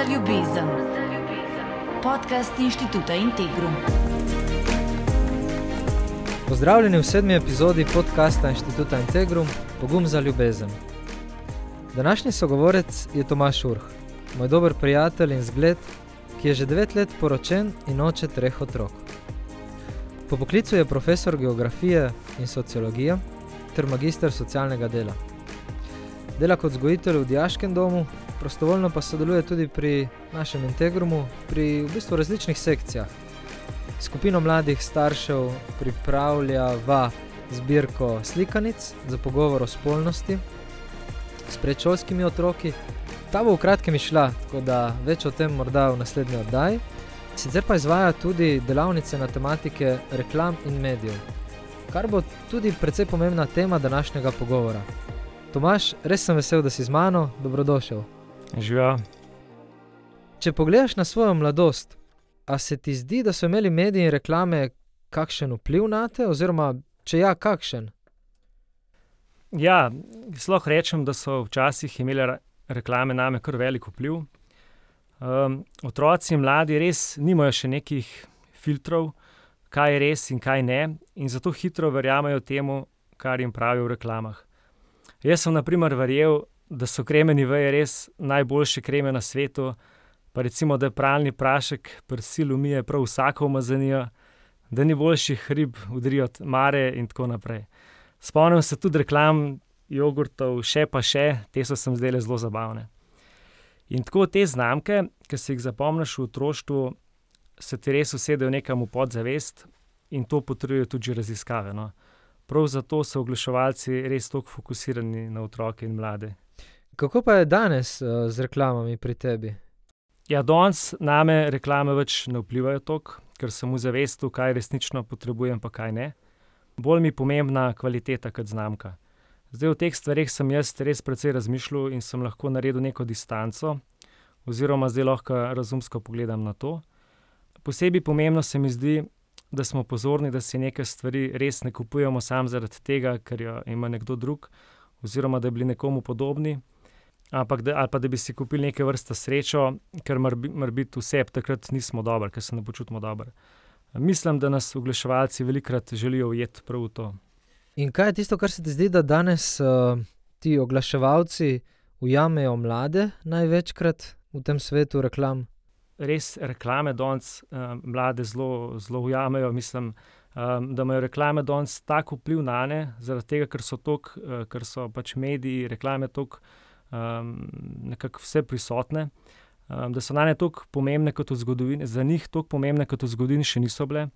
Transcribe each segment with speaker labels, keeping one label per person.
Speaker 1: za ljubezen. Podcast inštituta Integrum.
Speaker 2: Pozdravljeni v sedmi epizodi podcasta inštituta Integrum Pogum za ljubezen. Današnji sogovorec je Tomaš Urh, moj dober prijatelj in zgled, ki je že devet let poročen in oče treh otrok. Po poklicu je profesor geografije in sociologije ter magister socialnega dela. Dela kot vzgojitelj v diaškem domu, prostovoljno pa sodeluje tudi pri našem Integrumu, pri v bistvu različnih sekcijah. Skupino mladih staršev pripravlja v zbirko slikanic za pogovor o spolnosti s predšolskimi otroki. Ta bo v kratkem išla, tako da več o tem morda v naslednji oddaji. Sicer pa izvaja tudi delavnice na tematike reklam in medijev, kar bo tudi precej pomembna tema današnjega pogovora. Tomaš, res sem vesel, da si z mano, dobrodošel.
Speaker 3: Živijo.
Speaker 2: Če pogledaš na svojo mladosti, a se ti zdi, da so imeli mediji in reklame kakšen vpliv na te, oziroma če ja, kakšen?
Speaker 3: Ja, lahko rečem, da so včasih imele reklame name kar velik vpliv. Um, otroci in mladi res nimajo še nekih filtrov, kaj je res in kaj ne, in zato hitro verjamejo temu, kar jim pravijo v reklamah. Jaz sem, na primer, verjel, da so kremeni veje res najboljše kreme na svetu, pa recimo, da pralni prašek prsil umije prav vsako umazanijo, da ni boljših rib udrijo od mare in tako naprej. Spomnim se tudi reklam jogurtov, še pa še, te so se mi zdele zelo zabavne. In tako te znamke, ki si jih zapomniš v otroštvu, se ti res usedejo nekam v podzavest in to potrjujejo tudi raziskave. No. Prav zato so oglaševalci res tako fokusirani na otroke in mlade.
Speaker 2: Kako pa je danes uh, z reklamami pri tebi?
Speaker 3: Ja, danes name reklame več ne vplivajo toliko, ker sem v zavestu, kaj resnično potrebujem, pa kaj ne. Bolj mi je pomembna kvaliteta kot znamka. Zdaj, v teh stvareh sem jaz res precej razmišljal in sem lahko naredil neko distanco, oziroma zdaj lahko razumsko pogledam na to. Posebej pomembno se mi zdi, da smo pozorni, da si neke stvari res ne kupujemo samo zaradi tega, ker jo ima nekdo drug, oziroma da bi bili nekomu podobni, ampak da, ali pa da bi si kupili neke vrste srečo, ker mora biti vse, takrat nismo dobri, ker se ne počutimo dobro. Mislim, da nas oglaševalci velikokrat želijo ujeti prav v to.
Speaker 2: In kaj je tisto, kar se ti zdi, da danes uh, ti oglaševalci ujamejo mlade največkrat v tem svetu reklam?
Speaker 3: Res reklame danes uh, mlade zelo, zelo ujamejo. Mislim, um, da imajo reklame danes tako vpliv na ne, zaradi tega, ker so, tok, uh, ker so pač mediji, reklame tako um, nekako vse prisotne. Um, da so na ne tako pomembne kot v zgodovini, za njih tako pomembne kot v zgodovini še niso bile.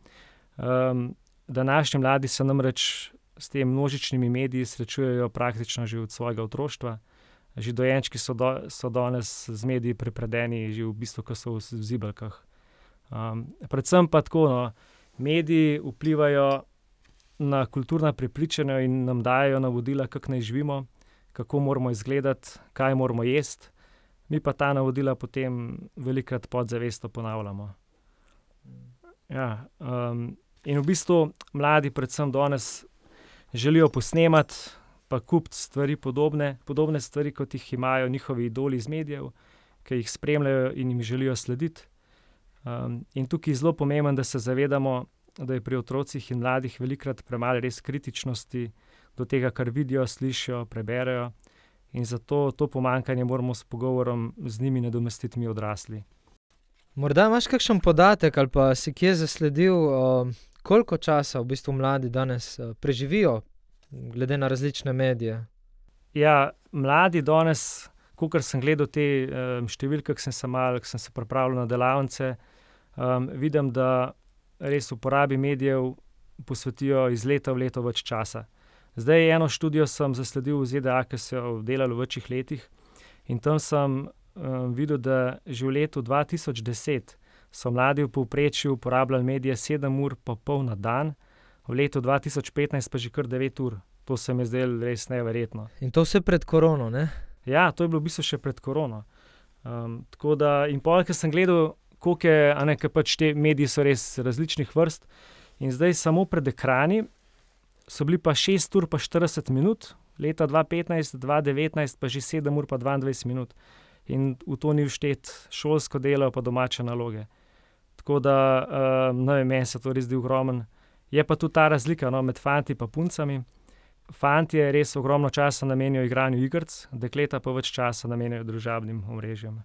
Speaker 3: Um, današnji mladi se namreč s temi množičnimi mediji srečujejo praktično že od svojega otroštva. Že dojenčki so, do, so danes z mediji prepredeni, že v bistvu, ko so v zibelkah. Um, predvsem pa tako, no, mediji vplivajo na kulturna prepričanja in nam dajo navodila, kako naj živimo, kako moramo izgledati, kaj moramo jesti, mi pa ta navodila potem velikokrat podzavestno ponavljamo. Ja, um, in v bistvu mladi, predvsem danes, želijo posnemati, pa kupiti stvari podobne, podobne stvari, kot jih imajo njihovi idoli iz medijev, ki jih spremljajo in jim želijo slediti. Um, in tukaj je zelo pomembno, da se zavedamo, da je pri otrocih in mladih velikokrat premalo res kritičnosti do tega, kar vidijo, slišijo, preberejo. In zato to pomankanje moramo s pogovorom z njimi nadomestiti mi odrasli.
Speaker 2: Morda imaš kakšen podatek ali pa si kje zasledil, uh, koliko časa v bistvu mladi danes uh, preživijo, glede na različne medije?
Speaker 3: Ja, mladi danes, kot sem gledal te um, številke, ki sem se mal, ki sem se pripravljal na delavnice, vidim, da res uporabi medijev posvetijo iz leta v leto več časa. Zdaj, eno študijo sem zasledil v ZDA, ki so delali v večjih letih, in tam sem um, videl, da že v letu 2010 so mladi v povprečju uporabljali medije 7 ur pa pol na dan, v letu 2015 pa že kar 9 ur. To se mi je zdelo res neverjetno.
Speaker 2: In to vse pred korono, ne?
Speaker 3: Ja, to je bilo v bistvu še pred korono. Um, tako da, in pol, ki sem gledal, koliko je, a ne, ker pač te mediji so res različnih vrst, in zdaj samo pred ekrani so bili pa 6 ur pa 40 minut, leta 2015, 2019 pa že 7 ur pa 22 minut. in v to ni vštet šolsko delo, pa domače naloge. Tako da, uh, no, meni se to res zdi ogromen. Je pa tu ta razlika no, med fanti in puncami. Fanti res ogromno časa namenijo igranju iger, dekleta pa več časa namenijo družabnim omrežjem.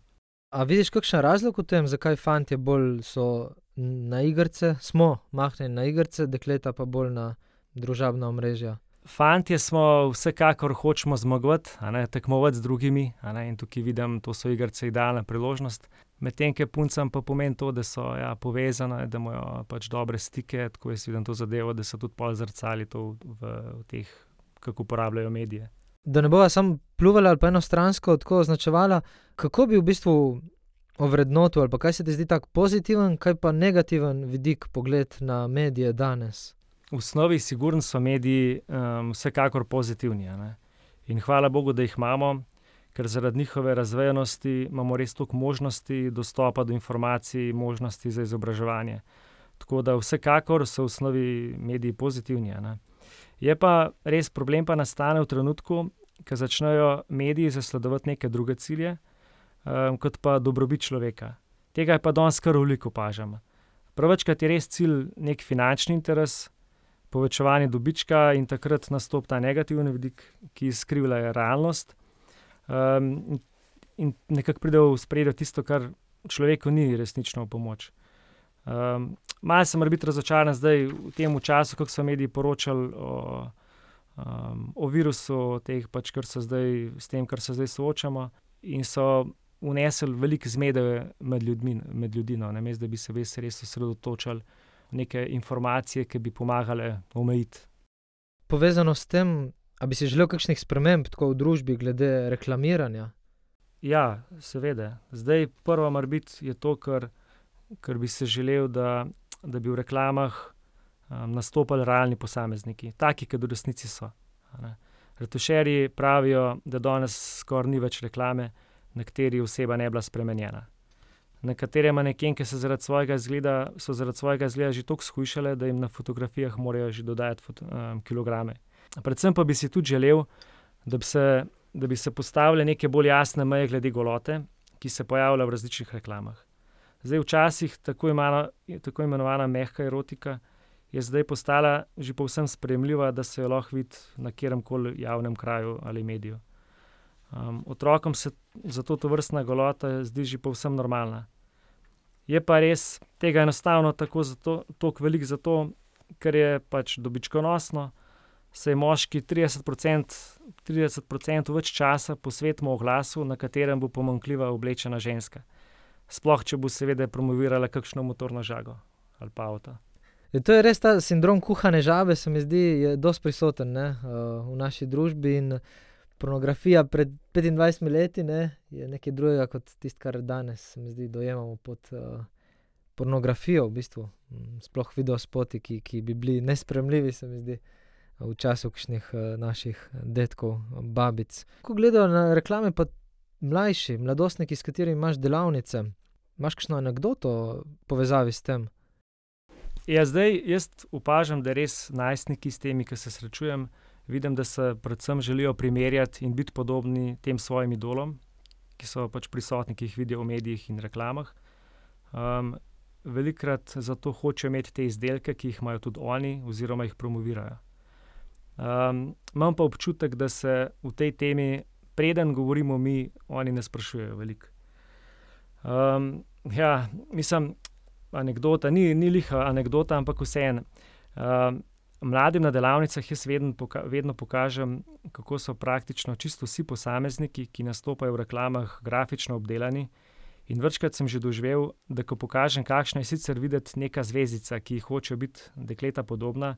Speaker 2: A vidiš kakšen razlog v tem, zakaj fanti bolj so na igrice, smo mahnjeni na igrice, dekleta pa bolj na družabna omrežja?
Speaker 3: Fantje smo vsekakor hočemo zmagovati, tekmovati z drugimi, in tukaj vidim, da so igrice idealna priložnost. Medtem ko puncam pa pomeni to, da so ja, povezane, da imajo pač dobre stike, tako jaz vidim to zadevo, da so tudi pol zrcali to v, v teh, kako uporabljajo medije.
Speaker 2: Da ne bova samo pljuvala ali pa enostransko tako označevala, kako bi v bistvu ovrednotil ali kaj se ti zdi tako pozitiven, kaj pa negativen vidik pogled na medije danes?
Speaker 3: V osnovi, sigurno so mediji um, vsekakor pozitivni. In hvala Bogu, da jih imamo, ker zaradi njihove razvejenosti imamo res toliko možnosti dostopa do informacij, možnosti za izobraževanje. Tako da vsekakor so v osnovi mediji pozitivni. Je pa res problem, pa nastane v trenutku, ko začnejo mediji zasledovati neke druge cilje, um, kot pa dobrobit človeka. Tega je pa danes kar veliko opažamo. Prvečkrat je res cilj nek finančni interes, povečevanje dobička in takrat nastopi ta negativni vidik, ki skrivlja realnost. Um, in nekako pride v spredje tisto, kar človeku ni resnično v pomoč. Um, Malo sem biti razočaran zdaj v tem času, ko so mediji poročali o, um, o virusu, teh, pač, kar se zdaj s tem, kar se zdaj soočamo, in so unesli veliko zmede med ljudmi, med ljudi, no, namesto da bi se res, osredotočali neke informacije, ki bi pomagale omejiti.
Speaker 2: Povezano s tem, ali bi si želel kakšnih sprememb v družbi glede reklamiranja?
Speaker 3: Ja, seveda. Zdaj, prvo, mar biti je to, kar, kar bi se želel, da da bi v reklamah um, nastopili realni posamezniki, taki, ki v resnici so. Retušerji pravijo, da danes skoraj ni več reklame, na kateri oseba ne bila spremenjena. Nekatere manekenke so zaradi svojega izgleda, zaradi svojega izgleda že tako shujšale, da jim na fotografijah morajo že dodajati foto, um, kilograme. Predvsem pa bi si tudi želel, da bi se, da bi se postavile neke bolj jasne meje glede golote, ki se pojavlja v različnih reklamah. Zdaj, včasih tako, imano, tako imenovana mehka erotika je zdaj postala že povsem sprejemljiva, da se jo lahko vidi na kjerem koli javnem kraju ali mediju. Um, otrokom se zato to vrstna golota zdi že povsem normalna. Je pa res tega enostavno tako toliko velik zato, ker je pač dobičkonosno, se je moški 30%, 30 več časa posvetimo oglasu, na katerem bo pomankljiva oblečena ženska sploh če bo seveda promovirala kakšno motorno žago ali pa avto.
Speaker 2: Je, to je res ta sindrom kuhane žabe, se mi zdi, da je dosti prisoten ne, v naši družbi. Pornografija pred 25 leti ne, je nekaj drugega kot tisto, kar danes, se mi zdi, dojemamo pod uh, pornografijo. V bistvu. Sploh video spoti, ki, ki bi bili nespremljivi, se mi zdi, v času kakšnih uh, naših detkov, babic. Ko gledajo na reklame, pa mlajši, mladostniki, s katerimi imaš delavnice, imaš kakšno anegdoto povezavi s tem?
Speaker 3: Ja, zdaj jaz opažam, da res najstniki s temi, ki se srečujem, vidim, da se predvsem želijo primerjati in biti podobni tem svojim idolom, ki so pač prisotni, ki jih vidijo v medijih in reklamah. Um, velikrat zato hočejo imeti te izdelke, ki jih imajo tudi oni, oziroma jih promovirajo. Um, imam pa občutek, da se v tej temi preden govorimo mi, oni ne sprašujejo veliko. Um, ja, mislim, anekdota, ni, ni liha anekdota, ampak vseeno. Um, mladim na delavnicah jaz vedno, poka vedno pokažem, kako so praktično čisto vsi posamezniki, ki nastopajo v reklamah, grafično obdelani. In večkrat sem že doživel, da ko pokažem, kakšna je sicer videti neka zvezdica, ki jih hoče biti dekleta podobna,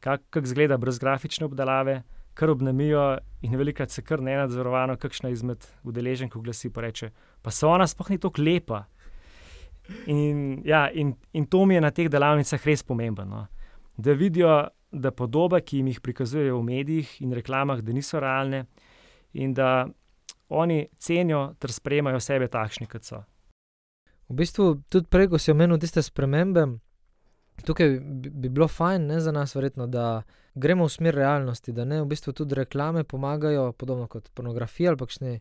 Speaker 3: kako kak izgleda brez grafične obdelave kar obnemijo in velikrat se kar nenadzorovano, kakšna izmed udeleženk oglasi in reče: Pa se ona sploh ni tako lepa. In, ja, in, in to mi je na teh delavnicah res pomembno. No? Da vidijo, da podobe, ki jim jih prikazujejo v medijih in reklamah, da niso realne in da oni cenijo ter sprejemajo sebe takšni, kot so.
Speaker 2: V bistvu, tudi prej, ko si omenil tiste spremembe, tukaj bi, bi bilo fajn ne, za nas, verjetno, da gremo v smer realnosti, da ne v bistvu tudi reklame pomagajo, podobno kot pornografija ali pač ne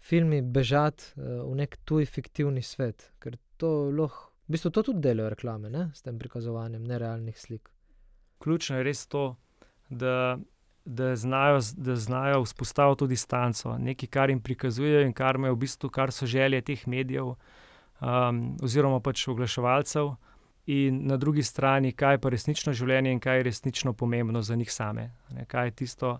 Speaker 2: filmi bežati uh, v nek tuj fiktivni svet, ker to lahko, v bistvu to tudi delajo reklame, ne? s tem prikazovanjem nerealnih slik.
Speaker 3: Ključno je res to, da, da, znajo, da znajo vzpostaviti distanco, nekaj, kar jim prikazujejo in kar, v bistvu, kar so želje teh medijev um, oziroma pač oglaševalcev. In na drugi strani, kaj je pa resnično življenje in kaj je resnično pomembno za njih same. Ne, kaj je tisto,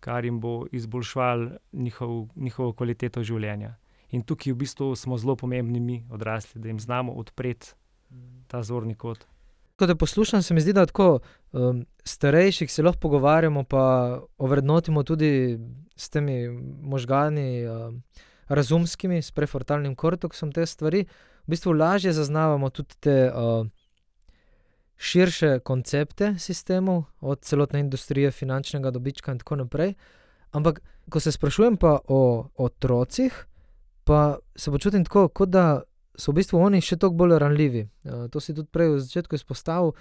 Speaker 3: kar jim bo izboljšvalo njihov, njihovo kvaliteto življenja. In tukaj v bistvu smo zelo pomembni mi, odrasli, da jim znamo odpreti ta zorni kot.
Speaker 2: Ko te poslušam, se mi zdi, da tako um, starejših se lahko pogovarjamo, pa ovrednotimo tudi s temi možgani, um, razumskimi, s prefrontalnim korteksom te stvari. V bistvu lažje zaznavamo tudi te uh, širše koncepte sistemov, od celotne industrije, finančnega dobička in tako naprej. Ampak, ko se sprašujem pa o otrocih, pa se počutim tako, kot da so v bistvu oni še toliko bolj ranljivi. Uh, to si tudi prej v začetku izpostavil.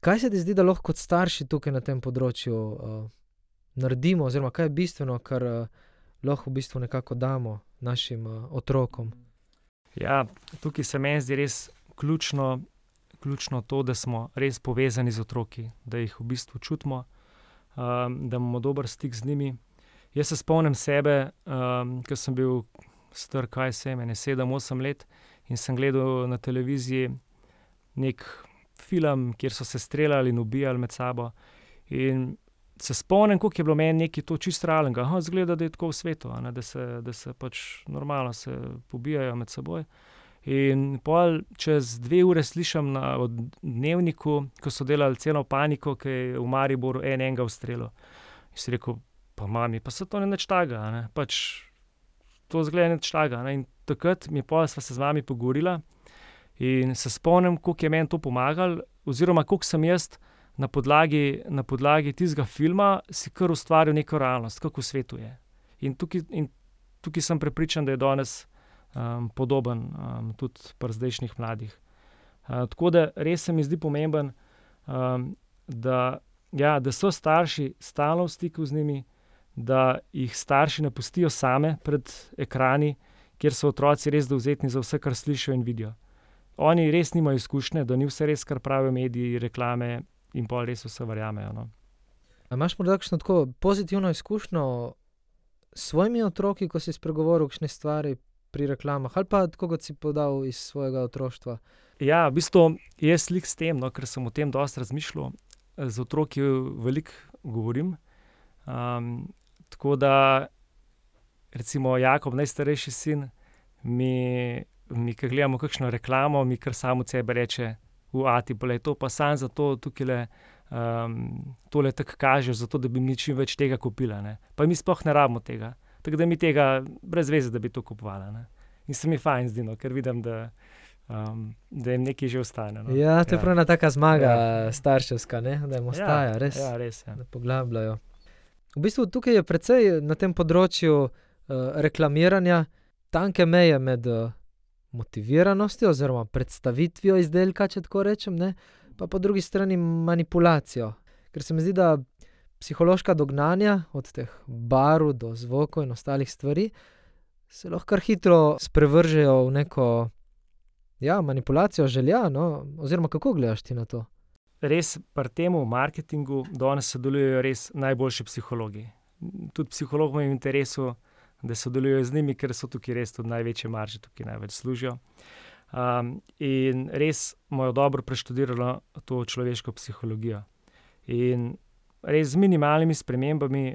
Speaker 2: Kaj se ti zdi, da lahko kot starši tukaj na tem področju uh, naredimo, oziroma kaj je bistveno, kar uh, lahko v bistvu nekako damo našim otrokom?
Speaker 3: Ja, tukaj se meni zdi res ključno, ključno to, da smo res povezani z otroki, da jih v bistvu čutimo, da imamo dober stik z njimi. Jaz se spomnim sebe, um, ko sem bil star, kaj se je, 7-8 let in sem gledal na televiziji nek film, kjer so se streljali in ubijali med sabo. In se spomnim, kako je bilo meni nekaj to čisto realnega. Zgleda, da je tako v svetu, ne, da, se, da se pač normalno se pobijajo med seboj. In pol čez dve ure slišim na dnevniku, ko so delali celo paniko, ki je v Mariboru en enega ustrelil. In si rekel, pa mami, pa se to ne nečtaga, ne? pač to zgleda nečtaga. Ne? In takrat mi pa sva se z vami pogovorila in se spomnim, kako je meni to pomagalo, oziroma kako sem jaz na podlagi, na podlagi tistega filma si kar ustvaril neko realnost, kako v svetu je. In tukaj, in tukaj sem prepričan, da je danes um, podoben um, tudi pri zdajšnjih mladih. Uh, tako da res se mi zdi pomemben, um, da, ja, da so starši stalno v stiku z njimi, da jih starši ne pustijo same pred ekrani, kjer so otroci res dovzetni za vse, kar slišijo in vidijo. Oni res nimajo izkušnje, da ni vse res, kar pravijo mediji, reklame in pa res vse verjamejo. No.
Speaker 2: Imáš morda kakšno tako pozitivno izkušnjo s svojimi otroki, ko si spregovoril o kakšni stvari pri reklamah, ali pa tako, kot si podal iz svojega otroštva?
Speaker 3: Ja, v bistvu jaz slik s tem, no, ker sem o tem dosta razmišljal, z otroki veliko govorim. Um, tako da, recimo, Jakob, najstarejši sin, mi, mi ki gledamo kakšno reklamo, mi kar samo od sebe reče: V Ati, pa je to pa sam za to, tukaj le. Um, tole tako kaže, zato da bi mi čim več tega kupila. Ne? Pa mi sploh ne rabimo tega. Tako da mi tega brez veze, da bi to kupovala. Ne? In se mi fajn zdi, no, ker vidim, da, um, da jim nekaj že ostane. No.
Speaker 2: Ja, to je ja. prav ena taka zmaga, ja. starševska, ne? da jim ostaja,
Speaker 3: ja,
Speaker 2: res.
Speaker 3: Ja, res. Ja.
Speaker 2: Da poglabljajo. V bistvu tukaj je precej na tem področju uh, reklamiranja tanke meje med uh, motiviranostjo oziroma predstavitvijo izdelka, če tako rečem, ne? pa po drugi strani manipulacijo. Ker se mi zdi, da psihološka dognanja, od teh barv do zvokov in ostalih stvari, se lahko kar hitro sprevržejo v neko ja, manipulacijo želja. No? Oziroma, kako gledaš ti na to?
Speaker 3: Res pri tem marketingu danes sodelujejo res najboljši psihologi. Tudi psihologom je v interesu, da sodelujejo z njimi, ker so tukaj res tudi največje marže, tukaj največ služijo. Um, in res imajo dobro preštudirano to človeško psihologijo. In res z minimalnimi spremembami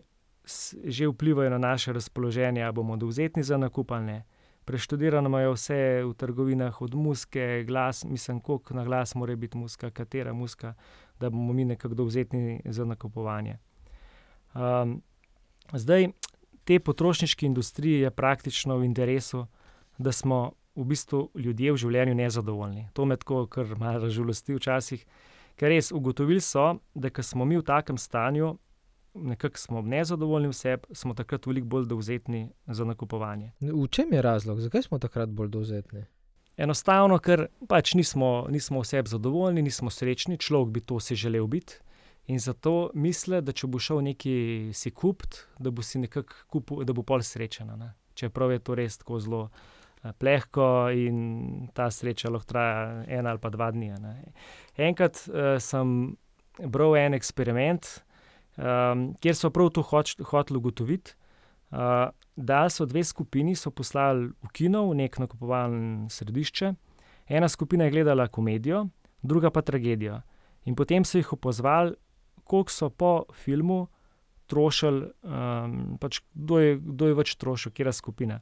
Speaker 3: že vplivajo na naše razpoloženje, ali bomo dovzetni za nakup ali ne. Preštudirano imajo vse v trgovinah, od muske, glas, mislim, koliko na glas mora biti muska, katera muska, da bomo mi nekako dovzetni za nakupovanje. Um, zdaj, te potrošniške industrije je praktično v interesu, da smo v bistvu ljudje v življenju nezadovoljni. To me tako kar malo razžalosti včasih, ker res ugotovili so, da smo mi v takem stanju, nekako smo nezadovoljni vse, smo takrat veliko bolj dovzetni za nakupovanje.
Speaker 2: V čem je razlog, zakaj smo takrat bolj dovzetni?
Speaker 3: Enostavno, ker pač nismo, nismo vse zadovoljni, nismo srečni, človek bi to si želel biti. In zato misli, da če bo šel neki si kupiti, da bo si nekako kupil, da bo pol srečen. Čeprav je to res tako zelo plehko in ta sreča lahko traja en ali pa dva dni. Ne. Enkrat uh, sem bral en eksperiment, um, kjer so prav to hoteli ugotoviti. Uh, da so dve skupini so poslali v kino, v nek nakupovalno središče. Ena skupina je gledala komedijo, druga pa tragedijo. In potem so jih opozvali, koliko so po filmu trošili, um, pač kdo, kdo je več trošil, kera skupina.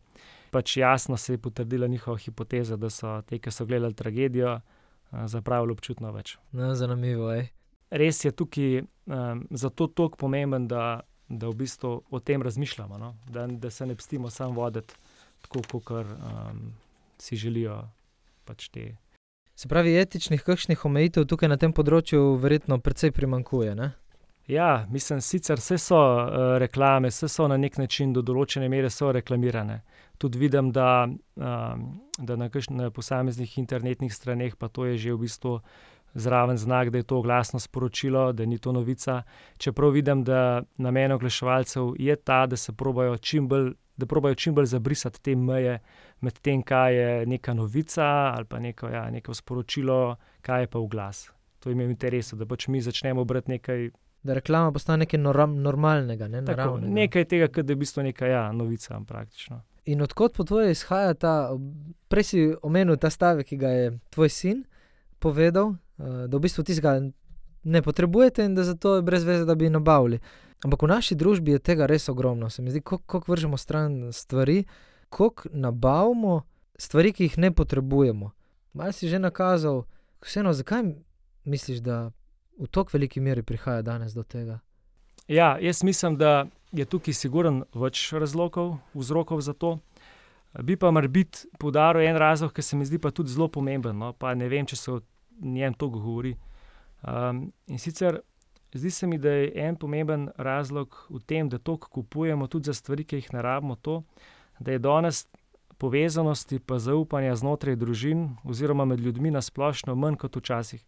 Speaker 3: Pač jasno se je potrdila njihova hipoteza, da so te, ki so gledali tragedijo, uh, zapravili občutno več.
Speaker 2: No, zanimivo je.
Speaker 3: Res je tukaj um, zato tako pomemben, da, da v bistvu o tem razmišljamo, no? da, da se ne pustimo samo voditi tako, kot um, si želijo pač te.
Speaker 2: Se pravi, etičnih kakšnih omejitev tukaj na tem področju verjetno precej primankuje. Ne?
Speaker 3: Ja, mislim, sicer vse so uh, reklame, vse so na nek način do določene mere reklamirane. Tudi vidim, da, um, da na, kakš, na posameznih internetnih straneh pa to je že v bistvu zraven znak, da je to glasno sporočilo, da ni to novica. Čeprav vidim, da namen oglaševalcev je ta, da se probajo čim bolj. Da probajo čim bolj zabrisati te meje med tem, kaj je neka novica ali pa neko, ja, neko sporočilo, kaj je pa v glas. To jim je v interesu, da pač mi začnemo brati nekaj
Speaker 2: da reklama postane nekaj normalnega, ne
Speaker 3: Tako, nekaj tega, da je v bistvu neka ja, novica. Praktično.
Speaker 2: In odkot po tvoje izhaja ta, prej si omenil ta stavek, ki ga je tvoj sin povedal, da v bistvu tistega ne potrebujete in da zato je brez veze, da bi nabavili. Ampak v naši družbi je tega res ogromno. Se mi zdi, kako vržemo stran stvari, kako nabavimo stvari, ki jih ne potrebujemo. Mal si že nakazal, vseeno, zakaj misliš, da v tako veliki meri prihaja danes do tega?
Speaker 3: Ja, jaz mislim, da je tukaj siguren več razlogov, vzrokov za to. Bi pa mar biti podaril en razlog, ki se mi zdi pa tudi zelo pomemben, no? pa ne vem, če se o njem to govori. Um, in sicer zdi se mi, da je en pomemben razlog v tem, da to kupujemo tudi za stvari, ki jih ne rabimo, to, da je danes povezanosti pa zaupanja znotraj družin oziroma med ljudmi na splošno manj kot včasih.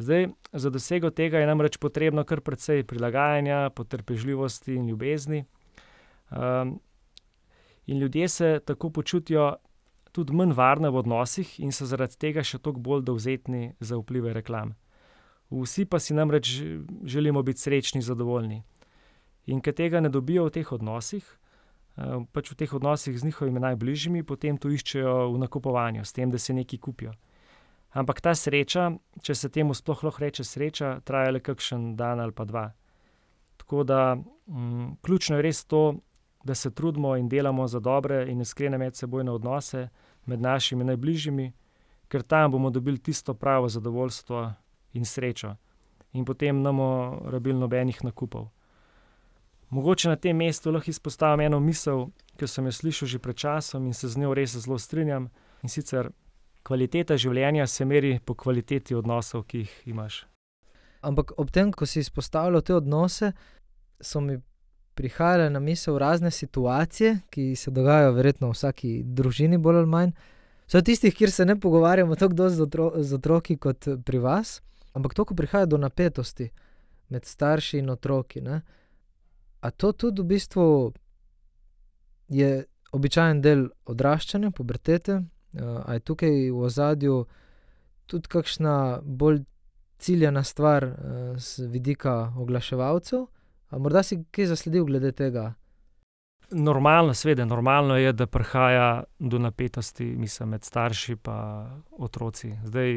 Speaker 3: Zdaj, za dosego tega je namreč potrebno kar precej prilagajanja, potrpežljivosti in ljubezni. Um, in ljudje se tako počutijo tudi manj varne v odnosih in so zaradi tega še toliko bolj dovzetni za vplive reklam. Vsi pa si namreč želimo biti srečni zadovoljni. In ker tega ne dobijo v teh odnosih, pač v teh odnosih z njihovimi najbližjimi, potem to iščejo v nakupovanju, s tem, da se nekaj kupijo. Ampak ta sreča, če se temu sploh lahko reče sreča, traja le kakšen dan ali pa dva. Tako da m, mm, ključno je res to, da se trudimo in delamo za dobre in iskrene medsebojne odnose med našimi najbližjimi, ker tam bomo dobili tisto pravo zadovoljstvo in srečo. In potem ne bomo rabili nobenih nakupov. Mogoče na tem mestu lahko izpostavim eno misel, ki sem jo slišal že pred časom in se z njo res zelo strinjam. In sicer kvaliteta življenja se meri po kvaliteti odnosov, ki jih imaš.
Speaker 2: Ampak ob tem, ko si izpostavljal te odnose, so mi prihajale na misel razne situacije, ki se dogajajo verjetno v vsaki družini, bolj ali manj. So tistih, kjer se ne pogovarjamo tako dosti z, otro z otroki kot pri vas, ampak to, ko prihaja do napetosti med starši in otroki. Ne? A to tudi v bistvu je običajen del odraščanja, pubertete, Uh, je tukaj v ozadju tudi kakšna bolj ciljena stvar z vidika oglaševalcev? Morda si kaj zasledil glede tega?
Speaker 3: Normalno, seveda, normalno je, da prihaja do napetosti mislim, med starši in otroci. Zdaj,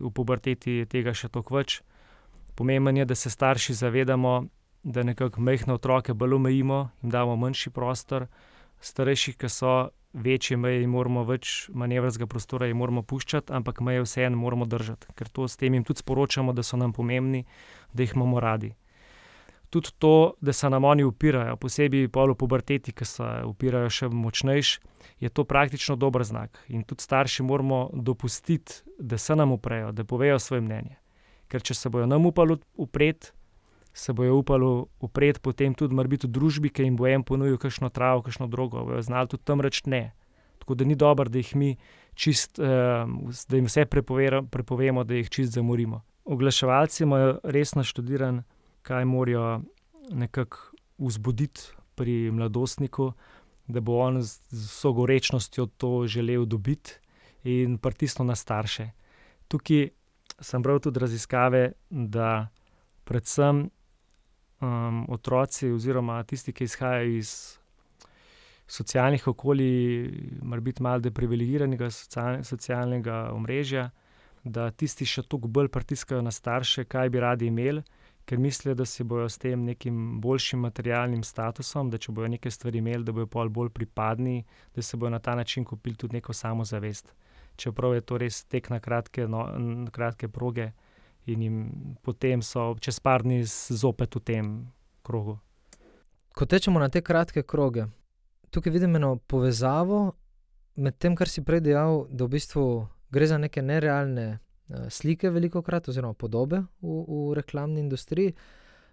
Speaker 3: v puberteti je tega še toliko več. Pomembno je, da se starši zavedamo, da nekako majhne otroke bolj omejimo in damo manjši prostor, starejši, ki so večje meje in moramo več manevrskega prostora in moramo puščati, ampak meje vseeno moramo držati, ker to s tem jim tudi sporočamo, da so nam pomembni, da jih imamo radi. Tudi to, da se nam oni upirajo, posebej polo puberteti, ki se upirajo še močnejši, je to praktično dober znak. In tudi starši moramo dopustiti, da se nam uprejo, da povejo svoje mnenje. Ker če se bojo nam upali upreti, se bojo upali upreti potem tudi v družbi, ki jim bo en ponudil kakšno travo, kakšno drogo, bojo znali tudi tam reči ne. Tako da ni dobro, da jih mi čist, da jim vse prepovemo, da jih čist zamorimo. Oglaševalci imajo res naštudiran, kaj morajo nekako vzbuditi pri mladostniku, da bo on z vso gorečnostjo to želel dobiti in pritisnil na starše. Tukaj sem bral tudi raziskave, da predvsem um, otroci, oziroma tisti, ki izhajajo iz socialnih okolij, morda malo deprivilegiranega socialnega omrežja, da tisti še toliko bolj pritiskajo na starše, kaj bi radi imeli, ker mislijo, da si bodo s tem nekim boljšim materialnim statusom, da če bodo nekaj stvari imeli, da bodo pol bolj pripadni, da se bodo na ta način kupili tudi neko samozavest. Čeprav je to res tek na kratke, no, na kratke proge, in jim potem so čez par dni zopet v tem krogu.
Speaker 2: Ko tečemo na te kratke kroge, tukaj vidim eno povezavo med tem, kar si prej dejal, da v bistvu gre za neke nerealne slike, veliko krat, oziroma podobe v, v reklamni industriji,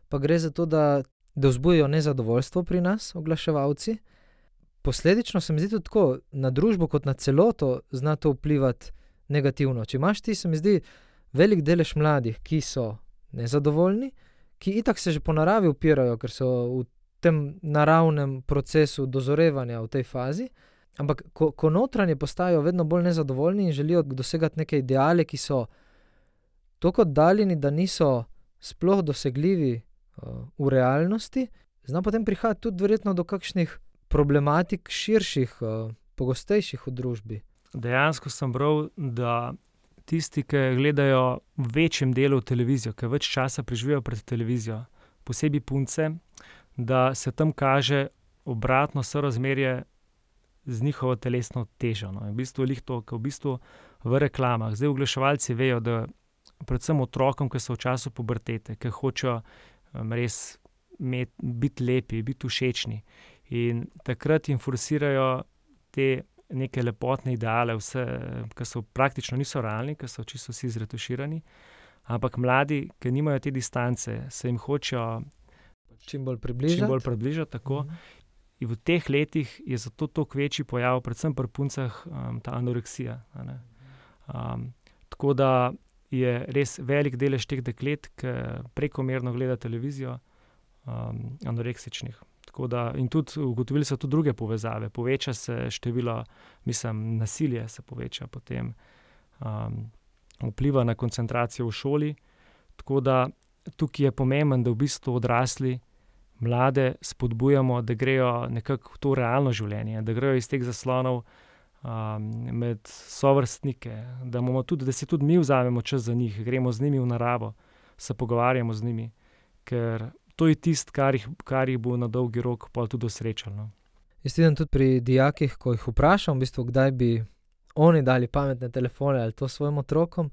Speaker 2: pa gre za to, da, da vzbujajo nezadovoljstvo pri nas, oglaševalci. Posledično se mi zdi tudi tako, na družbo kot na celoto zna to vplivati negativno. Če imaš ti, se mi zdi, velik delež mladih, ki so nezadovoljni, ki itak se že po naravi upirajo, ker so v tem naravnem procesu dozorevanja v tej fazi. Ampak, ko, ko notranje postajajo vedno bolj nezadovoljni in želijo dosegati neke ideale, ki so tako oddaljeni, da niso sploh dosegljivi uh, v realnosti, zna potem prihajati tudi verjetno do kakšnih problematik, širših, uh, pogostejših v družbi.
Speaker 3: Dejansko sem bral, da tisti, ki gledajo v večjem delu televizijo, ki več časa preživijo pred televizijo, posebej punce, da se tam kaže obratno sorazmerje z njihovo telesno težo. No. V bistvu je to, kar v, bistvu v reklamah. Zdaj, oglaševalci vejo, da predvsem otrokom, ki so v času pubertete, ki hočejo um, res met, biti lepi, biti všečni. In takrat jim forsirajo te neke lepotne ideale, vse, ki so praktično niso realni, ki so čisto vsi zretuširani. Ampak mladi, ki nimajo te distance, se jim hočejo
Speaker 2: čim bolj približati.
Speaker 3: Čim bolj približati tako. Mhm. In v teh letih je zato toliko večji pojav, predvsem pri puncah, um, ta anoreksija. Um, tako da je res velik delež teh deklet, ki prekomerno gleda televizijo, um, anoreksičnih. Da, in tudi ugotovili so tudi druge povezave. Poveča se število, mislim, nasilje se poveča, potem um, vpliva na koncentracijo v šoli. Tako da tukaj je pomembno, da v bistvu odrasli mlade spodbujamo, da grejo nekako v to realno življenje, da grejo iz teh zaslonov um, med sovrstnike, da, tudi, da si tudi mi vzamemo čas za njih, gremo z njimi v naravo, se pogovarjamo z njimi, ker to je tisto, kar, kar jih bo na dolgi rok pa tudi srečalo. No.
Speaker 2: Jaz vidim tudi pri dijakih, ko jih vprašam, v bistvu, kdaj bi oni dali pametne telefone ali to svojim otrokom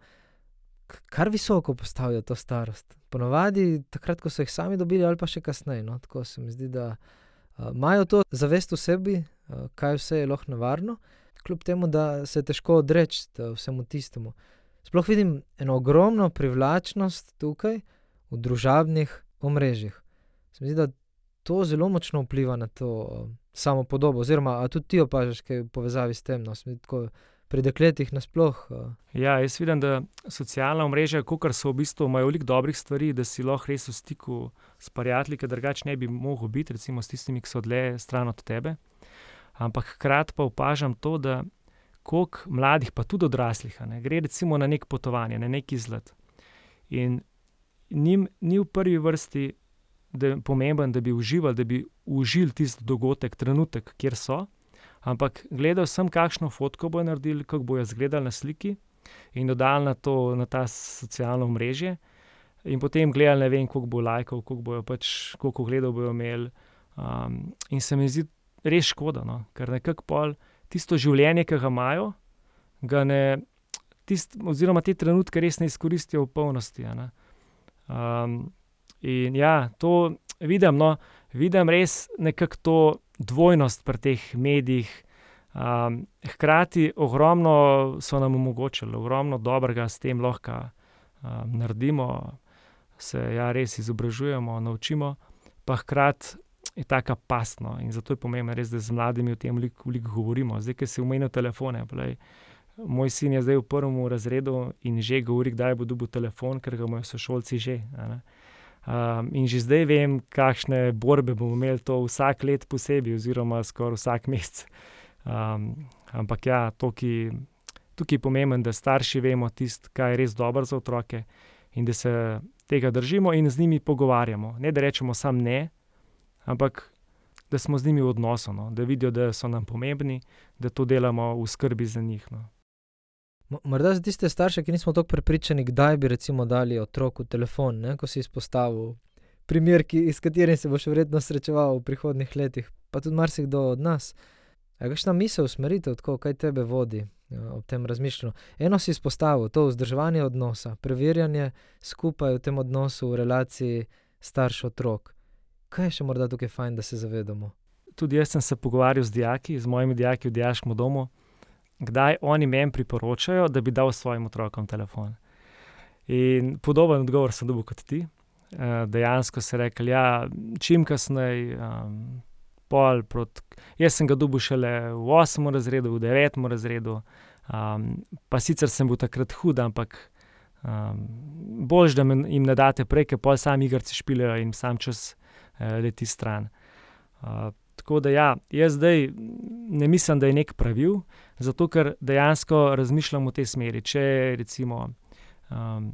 Speaker 2: kar visoko postavijo to starost. Ponovadi takrat, ko so jih sami dobili, ali pa še kasneje. No? Tako se mi zdi, da uh, imajo to zavest v sebi, uh, kaj vse je lahko nevarno, kljub temu, da se težko odreči vsemu tistemu. Sploh vidim eno ogromno privlačnost tukaj v družabnih omrežjih. Se mi zdi, da to zelo močno vpliva na to uh, samo podobo, oziroma tudi ti opažaš, kaj je v povezavi s tem. No? Pri dekletih nasplošno.
Speaker 3: Ja, jaz vidim, da socialna mreža, kot so v bistvu, imajo veliko dobrih stvari, da si lahko res v stiku s prijatelji, ki drugače ne bi mogel biti, recimo s tistimi, ki so dlje stran od tebe. Ampak hkrati pa opažam to, da koliko mladih, pa tudi odraslih, ne, gre recimo na nek potovanje, na neki izlet. In njim ni v prvi vrsti. Da pomemben, da bi uživali, da bi užili tisti dogodek, trenutek, kjer so, Ampak gledal sem, kakšno fotko bo naredili, kako bo izgledal na sliki in dodal na to, na ta socialno mrežje. In potem gledal, ne vem, koliko bo lajkov, koliko bojo pač, koliko gledal bojo imeli. Um, in se mi zdi res škoda, no? ker nekako pol tisto življenje, ki ga imajo, ga ne, tist, oziroma te trenutke res ne izkoristijo v polnosti. Um, in ja, to vidim, no, vidim res nekako to dvojnost pri teh medijih. Um, hkrati ogromno so nam omogočili, ogromno dobrega s tem lahko um, naredimo, se ja, res izobražujemo, naučimo, pa hkrati je tako pasno in zato je pomembno, res, da z mladimi o tem veliko govorimo. Zdaj, ki si umenil telefone. Plej, moj sin je zdaj v prvem razredu in že govori, kdaj bo dobil telefon, ker ga imajo sošolci že. Um, in že zdaj vem, kakšne borbe bomo imeli to vsak let posebej, oziroma skoraj vsak mesec. Um, ampak ja, tukaj, tukaj je pomembno, da starši vemo tisto, kaj je res dobro za otroke in da se tega držimo in z njimi pogovarjamo. Ne da rečemo samo ne, ampak da smo z njimi v odnosu, no? da vidijo, da so nam pomembni, da to delamo v skrbi za njih. No?
Speaker 2: Morda za tiste starše, ki nismo tako prepričani, kdaj bi recimo dali otroku telefon, ne? ko si izpostavil primer, ki, s katerim se boš verjetno srečeval v prihodnih letih, pa tudi marsikdo od nas. Je kakšna misel, usmeritev, tako, kaj tebe vodi ja, ob tem razmišljanju? Eno si izpostavil, to vzdrževanje odnosa, preverjanje skupaj v tem odnosu, v relaciji starš-otrok. Kaj je še morda tukaj fajn, da se zavedamo?
Speaker 3: Tudi jaz sem se pogovarjal z dijaki, z mojimi dijaki v dijaškem domu, kdaj oni meni priporočajo, da bi dal svojim otrokom telefon. In podoben odgovor sem dobil kot ti. Uh, dejansko se reče, da ja, čim kasneje, um, pol proti. Jaz sem ga dobil šele v 8. razredu, v 9. razredu, um, pa sicer sem bil takrat hud, ampak um, bolj, da jim ne date prej, ker pol sami igrci špijajo in sam čas uh, leti stran. Uh, tako da ja, jaz zdaj ne mislim, da je nek pravil, zato ker dejansko razmišljam v tej smeri. Če recimo. Um,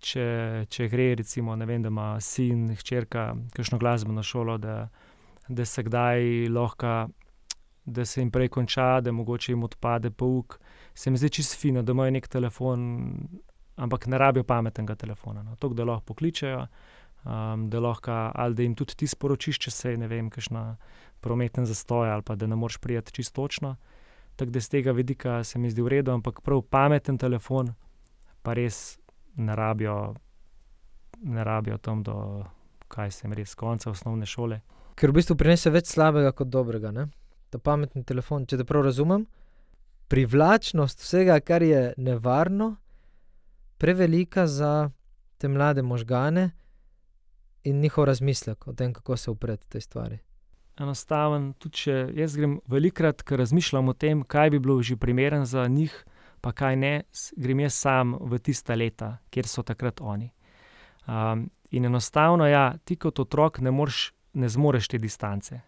Speaker 3: če, če gre, recimo, vem, da ima sin, hčerka, kakšno glasbeno šolo, da, da se kdaj lahko, da se jim prej konča, da mogoče jim odpade pouk. Se mi zdi čisto fino, da imajo nek telefon, ampak ne rabijo pametnega telefona. No. To, da lahko pokličejo, um, da lahko ali da jim tudi ti sporočiš, če se je, ne vem, kakšna prometna zastoja ali pa da ne moreš prijeti čisto točno. Tako da z tega vidika se mi zdi v redu, ampak prav pameten telefon, pa res ne rabijo, ne rabijo tam do, kaj se jim res, konca osnovne šole.
Speaker 2: Ker v bistvu prinese več slabega kot dobrega. Ne? Ta pametni telefon, če te prav razumem, privlačnost vsega, kar je nevarno, prevelika za te mlade možgane in njihov razmislek o tem, kako se upreti tej stvari.
Speaker 3: Enostaven, tudi če jaz grem velikrat, ker razmišljam o tem, kaj bi bilo že primeren za njih, pa kaj ne, grem jaz sam v tista leta, kjer so takrat oni. Um, in enostavno, ja, ti kot otrok ne, moreš, ne zmoreš te distance.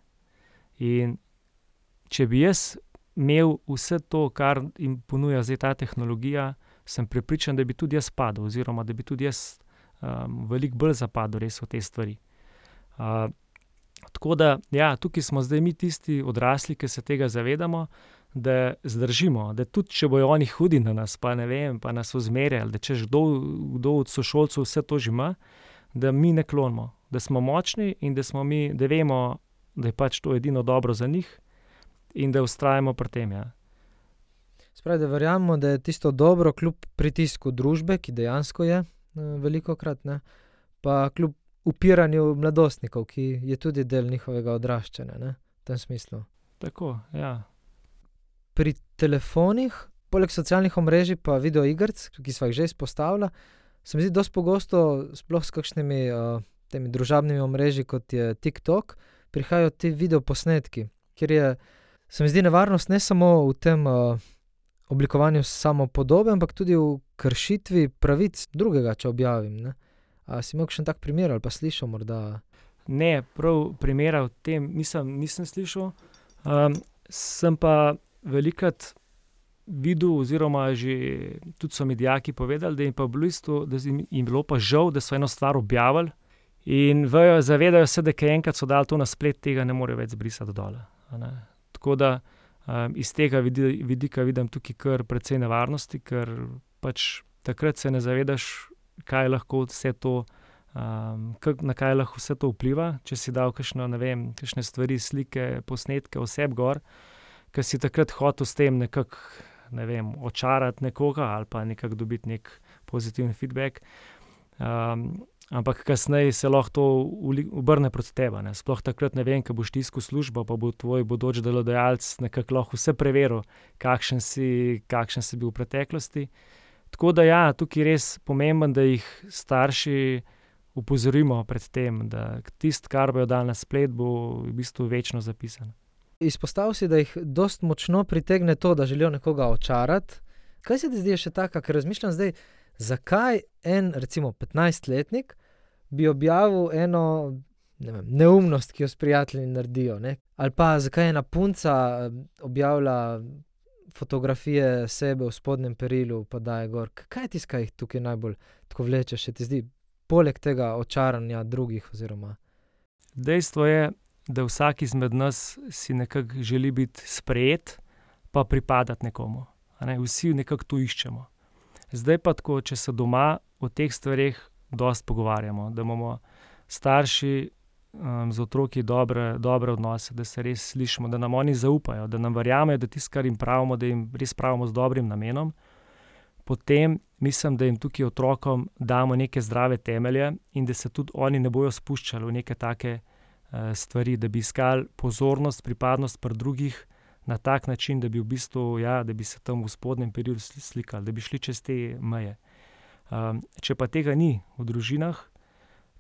Speaker 3: In če bi jaz imel vse to, kar jim ponuja zdaj ta tehnologija, sem prepričan, da bi tudi jaz padel, oziroma da bi tudi jaz um, veliko bolj zapadel res v te stvari. Tako da, ja, tukaj smo zdaj mi tisti odrasli, ki se tega zavedamo, da zdržimo, da tudi če bojo oni hudi na nas, pa ne vem, pa nas ozmerjali, da če že kdo, kdo od sošolcev vse to že ima, da mi ne klonimo, da smo močni in da smo mi, da vemo, da je pač to edino dobro za njih in da ustrajamo pri tem. Ja.
Speaker 2: Spravi, da verjamemo, da je tisto dobro, kljub pritisku družbe, ki dejansko je eh, veliko krat, ne, pa kljub upiranju mladostnikov, ki je tudi del njihovega odraščanja ne, v tem smislu.
Speaker 3: Tako, ja
Speaker 2: pri telefonih, poleg socialnih omrežij, pa video igrc, ki smo jih že izpostavili, se mi zdi dosti pogosto, sploh s kakšnimi uh, temi družabnimi omrežji, kot je TikTok, prihajajo ti video posnetki, kjer je, se mi zdi, nevarnost ne samo v tem uh, oblikovanju samo podobe, ampak tudi v kršitvi pravic drugega, če objavim. Ne? A si imel še en tak primer ali pa slišal morda?
Speaker 3: Ne, prav primera v tem nisem, nisem slišal. Um, sem pa velikrat videl, oziroma že tudi so mi dijaki povedali, da jim, pa bistvu, da jim bilo pa žal, da so eno stvar objavili in vejo, zavedajo se, da je enkrat so dali to na splet, tega ne morejo več zbrisati dol. Tako da um, iz tega vidika vidim tukaj kar precej nevarnosti, ker pač takrat se ne zavedaš, kaj lahko vse to. Um, na kaj lahko vse to vpliva, če si dal kakšno, vem, kakšne stvari, slike, posnetke, vse gor, uh, ki si takrat hotel s tem nekako ne vem, očarati nekoga ali pa nekako dobiti nek pozitiven feedback. Um, ampak kasneje se lahko to obrne proti tebi. Sploh takrat ne vem, kaj boš tiskal službo, pa bo tvoj bodoč delodajalec nekako lahko vse preveril, kakšen si, kakšen si bil v preteklosti. Tako da ja, tukaj je res pomembno, da jih starši upozorimo pred tem, da tisto, kar bojo dal na splet, bo v bistvu večno zapisano.
Speaker 2: Izpostavil si, da jih dost močno pritegne to, da želijo nekoga očarati. Kaj se ti zdi še tako, ker razmišljam zdaj, zakaj en, recimo, 15-letnik bi objavil eno ne vem, neumnost, ki jo s prijatelji naredijo. Ne? Ali pa zakaj ena punca objavlja fotografije sebe v spodnjem perilu, pa da je gor. Kaj je tisto, kar jih tukaj najbolj tako vleče, še ti zdi, poleg tega očaranja drugih? Oziroma...
Speaker 3: Dejstvo je, da vsak izmed nas si nekako želi biti sprejet, pa pripadati nekomu. Ne? Vsi nekako to iščemo. Zdaj pa tako, če se doma o teh stvareh dosti pogovarjamo, da imamo starši um, z otroki dobre, dobre odnose, da se res slišimo, da nam oni zaupajo, da nam verjamejo, da tisto, kar jim pravimo, da jim res pravimo z dobrim namenom. Potem mislim, da jim tukaj otrokom damo neke zdrave temelje in da se tudi oni ne bodo spuščali v neke take uh, stvari, da bi iskali pozornost, pripadnost pri drugih na tak način, da bi v bistvu, ja, da bi se tam v spodnjem periodu slikali, da bi šli čez te meje. Um, če pa tega ni v družinah,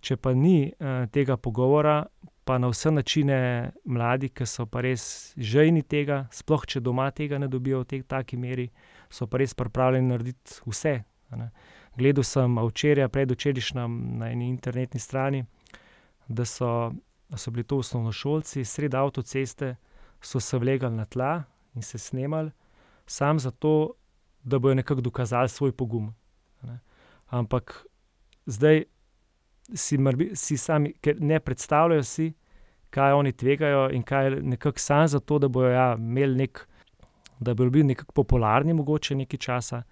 Speaker 3: če pa ni uh, tega pogovora, pa na vse načine mladi, ki so pa res žejni tega, sploh če doma tega ne dobijo v tej taki meri, so pa res pripravljeni narediti vse. Gledal sem včeraj, predvčerajšnjem na eni internetni strani, da so, so bili to osnovnošolci, sredi avtoceste, so se vlegali na tla in se snemali, samo zato, da bojo nekako dokazali svoj pogum. Ne. Ampak zdaj si, marbi, si sami, ker ne predstavljajo si, kaj oni tvegajo in kaj je nekako samo zato, da bojo ja, imeli nek, da bojo bili nekako popularni, mogoče nekaj časa.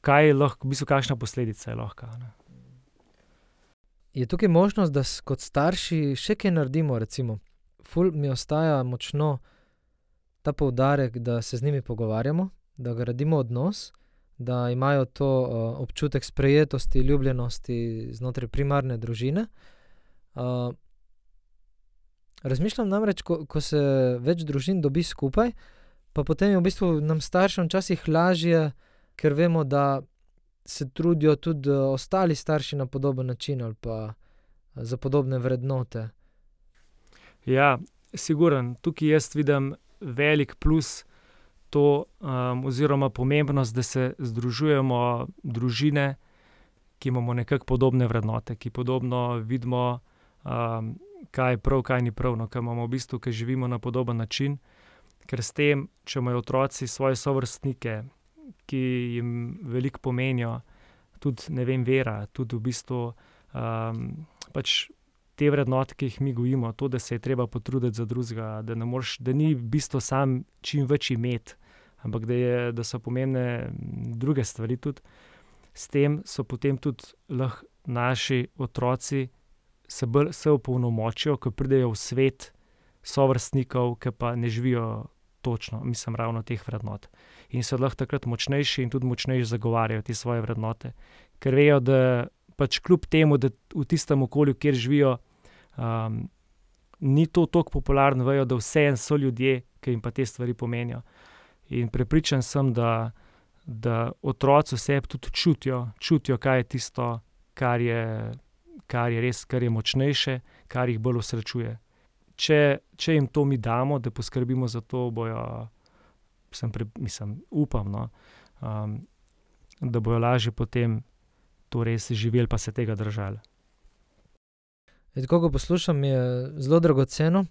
Speaker 3: Kaj je lahko, v bistvu, kakšna posledica je lahko? Ne?
Speaker 2: Je tukaj možnost, da kot starši še kaj naredimo? Recimo, ful mi ostaja močno ta poudarek, da se z njimi pogovarjamo, da gradimo odnos da imajo to uh, občutek sprejetosti, ljubljenosti znotraj primarne družine. Uh, razmišljam namreč, ko, ko se več družin dobi skupaj, pa potem je v bistvu nam staršem včasih lažje, ker vemo, da se trudijo tudi ostali starši na podoben način ali pa za podobne vrednote.
Speaker 3: Ja, siguren, tukaj jaz vidim velik plus to, um, oziroma pomembnost, da se združujemo družine, ki imamo nekako podobne vrednote, ki podobno vidimo, um, kaj je prav, kaj ni prav, no, kaj imamo v bistvu, ki živimo na podoben način. Ker s tem, če imajo otroci svoje sovrstnike, ki jim veliko pomenijo, tudi ne vem, vera, tudi v bistvu um, pač te vrednote, ki jih mi gojimo, to, da se je treba potruditi za drugega, da, da ni v bistvu sam čim več imeti, ampak da, je, da so pomembne druge stvari tudi. S tem so potem tudi lahko naši otroci se bolj opolnomočijo, ko pridejo v svet sovrstnikov, ki pa ne živijo točno, mislim, ravno teh vrednot. In so lahko takrat močnejši in tudi močnejši zagovarjajo te svoje vrednote, ker vejo, da pač kljub temu, da v tistem okolju, kjer živijo, ni to tako popularno, vejo, da vseeno so ljudje, ki jim pa te stvari pomenijo. In prepričan sem, da, da otroci vse tudi čutijo, čutijo, kaj je tisto, kar je, kar je res, kar je močnejše, kar jih bolj usrečuje. Če, če jim to mi damo, da poskrbimo za to, bojo, sem pre, mislim, upam, no, um, da bojo lažje potem to res živeli, pa se tega držali.
Speaker 2: Ko ga poslušam, je zelo dragoceno,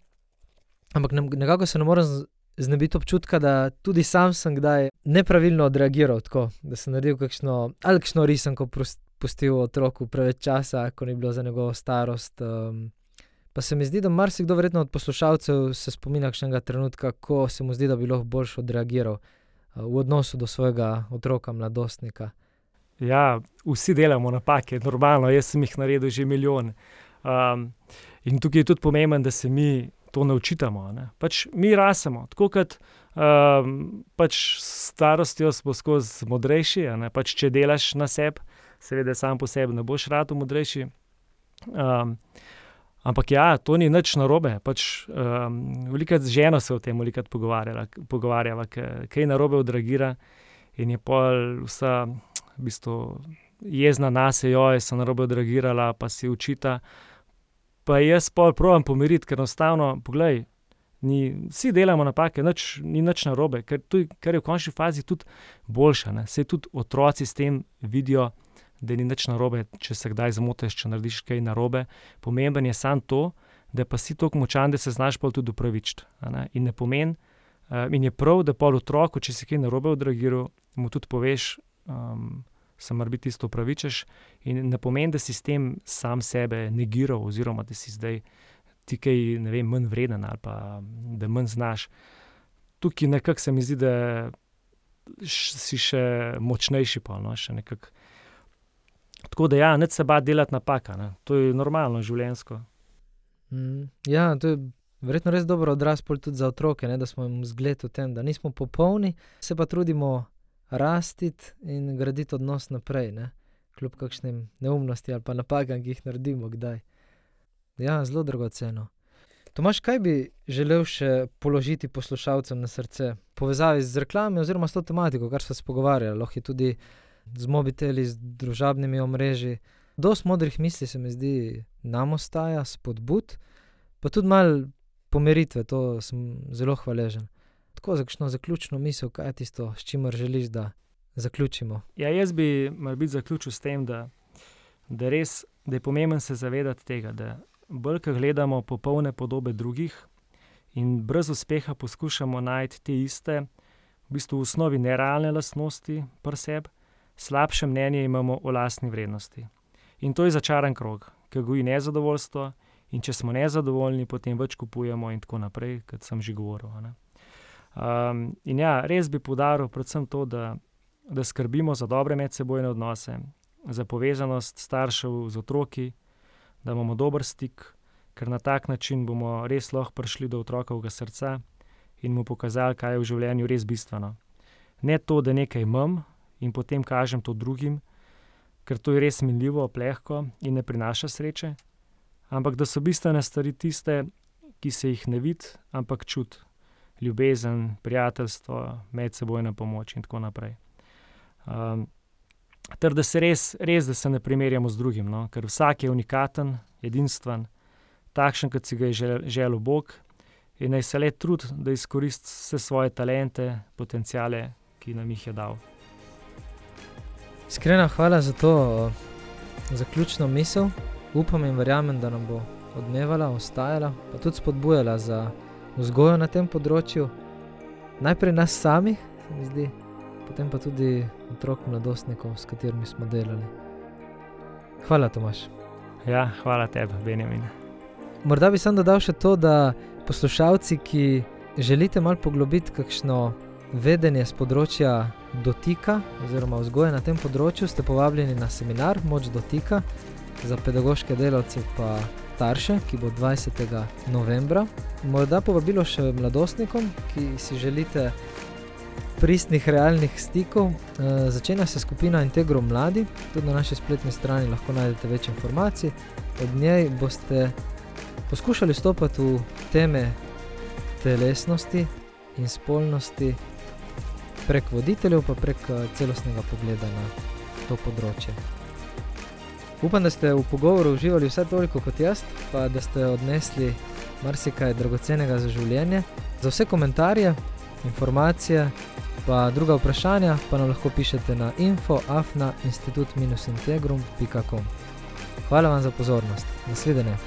Speaker 2: ampak nekako se ne morem znebiti občutka, da tudi sam sem kdaj nepravilno odreagiral, tako da sem naredil kakšno ali kakšno risanko, pustil otroku preveč časa, ko ni bilo za njegovo starost. Um, pa se mi zdi, da marsikdo verjetno od poslušalcev se spominja kakšnega trenutka, ko se mu zdi, da bi lahko boljš odreagiral uh, v odnosu do svojega otroka, mladostnika.
Speaker 3: Ja, vsi delamo napake, normalno, jaz sem jih naredil že milijon. Um, in tukaj je tudi pomembno, da se mi to naučitamo. Pač mi rasemo, tako kot um, pač starostjo smo skozi modrejši. Pač, če delaš na sebi, seveda, sam po sebi ne boš rado modrejši. Um, ampak ja, to ni nič narobe. Pač, um, veliko z ženo se o tem pogovarjava, kaj je narobe odragira in je pol vsa v bistvu. Jezna nas jo je se narobe odragirala, pa si učita pa jaz pa pravim pomiriti, ker enostavno, poglej, ni, vsi delamo napake, nič, ni nič narobe, ker, tuj, ker je v končni fazi tudi boljša. Se tudi otroci s tem vidijo, da ni nič narobe, če se kdaj zmotiš, če narediš kaj narobe. Pomemben je samo to, da pa si tako močan, da se znaš pa tudi upravičiti. In ne pomeni, uh, in je prav, da pol otroku, če si kaj narobe odragiral, mu tudi poveš, um, se mora biti isto upravičeš. In ne pomeni, da si s tem sam sebe negiral, oziroma da si zdaj ti kaj vem, manj vreden ali pa da manj znaš. Tukaj nekako se mi zdi, da si še močnejši, pa no, še nekako. Tako da, ja, ne se bati delati napaka, ne. to je normalno, življenjsko.
Speaker 2: Mm, ja, to je verjetno res dober odraz tudi za otroke, ne, da smo jim zgled v tem, da nismo popolni, se pa trudimo rasti in graditi odnos naprej, ne, kljub kakšnim neumnostim ali pa napakam, ki jih naredimo kdaj. Ja, zelo dragoceno. Tomaž, kaj bi želel še položiti poslušalcem na srce, povezavi z reklamami oziroma s to tematiko, kar smo se pogovarjali, lahko je tudi z mobiteli, z družabnimi omrežji. Dosti modrih misli se mi zdi, nam ostaja, spodbud, pa tudi malo pomiritve, to sem zelo hvaležen. Tako za kakšno zaključno misel, kaj je tisto, s čimer želiš, da zaključimo?
Speaker 3: Ja, jaz bi morebiti zaključil s tem, da, da, res, da je pomembno se zavedati tega, da bolj, ko gledamo popolne podobe drugih in brez uspeha poskušamo najti te iste, v bistvu v osnovi nerealne lastnosti pri sebi, slabše mnenje imamo o lastni vrednosti. In to je začaran krog, ki goji nezadovoljstvo, in če smo nezadovoljni, potem več kupujemo, in tako naprej, kot sem že govoril. Um, in ja, res bi poudaril predvsem to, da, da skrbimo za dobre medsebojne odnose, za povezanost staršev z otroki, da imamo dober stik, ker na tak način bomo res lahko prišli do otrokovega srca in mu pokazali, kaj je v življenju res bistveno. Ne to, da nekaj imam in potem kažem to drugim, ker to je res minljivo, plehko in ne prinaša sreče, ampak da so bistvene stvari tiste, ki se jih ne vidi, ampak čuti. Ljubezen, prijateljstvo, medsebojna pomoč in tako naprej. Um, ter da se res, res, da se ne primerjamo z drugim, no? ker vsak je unikaten, edinstven, takšen, kot si ga je želel Bog, in naj se le trudi, da izkoristi vse svoje talente, potencijale, ki nam jih je dal.
Speaker 2: Iskrena hvala za to zaključno misel. Upam in verjamem, da nam bo odmevala, ostajala, pa tudi spodbujala za vzgojo na tem področju. Najprej nas samih, se mi zdi, potem pa tudi otrok, mladostnikov, s katerimi smo delali. Hvala, Tomaš.
Speaker 3: Ja, hvala tebi, Benjamin.
Speaker 2: Morda bi sam dodal še to, da poslušalci, ki želite malo poglobiti kakšno vedenje z področja dotika oziroma vzgoje na tem področju, ste povabljeni na seminar Moč dotika za pedagoške delavce pa starše, ki bo 20. novembra. Morda povabilo še mladostnikom, ki si želite pristnih, realnih stikov. E, začenja se skupina Integro Mladi, tudi na naši spletni strani lahko najdete več informacij. Od njej boste poskušali stopiti v teme telesnosti in spolnosti prek voditeljev, pa prek eh, celostnega pogleda na to področje. Upam, da ste v pogovoru uživali vse toliko kot jaz, pa da ste odnesli marsikaj dragocenega za življenje. Za vse komentarje, informacije, pa druga vprašanja, pa nam lahko pišete na infoafna institut-integrum.com. Hvala vam za pozornost, nasvidenje.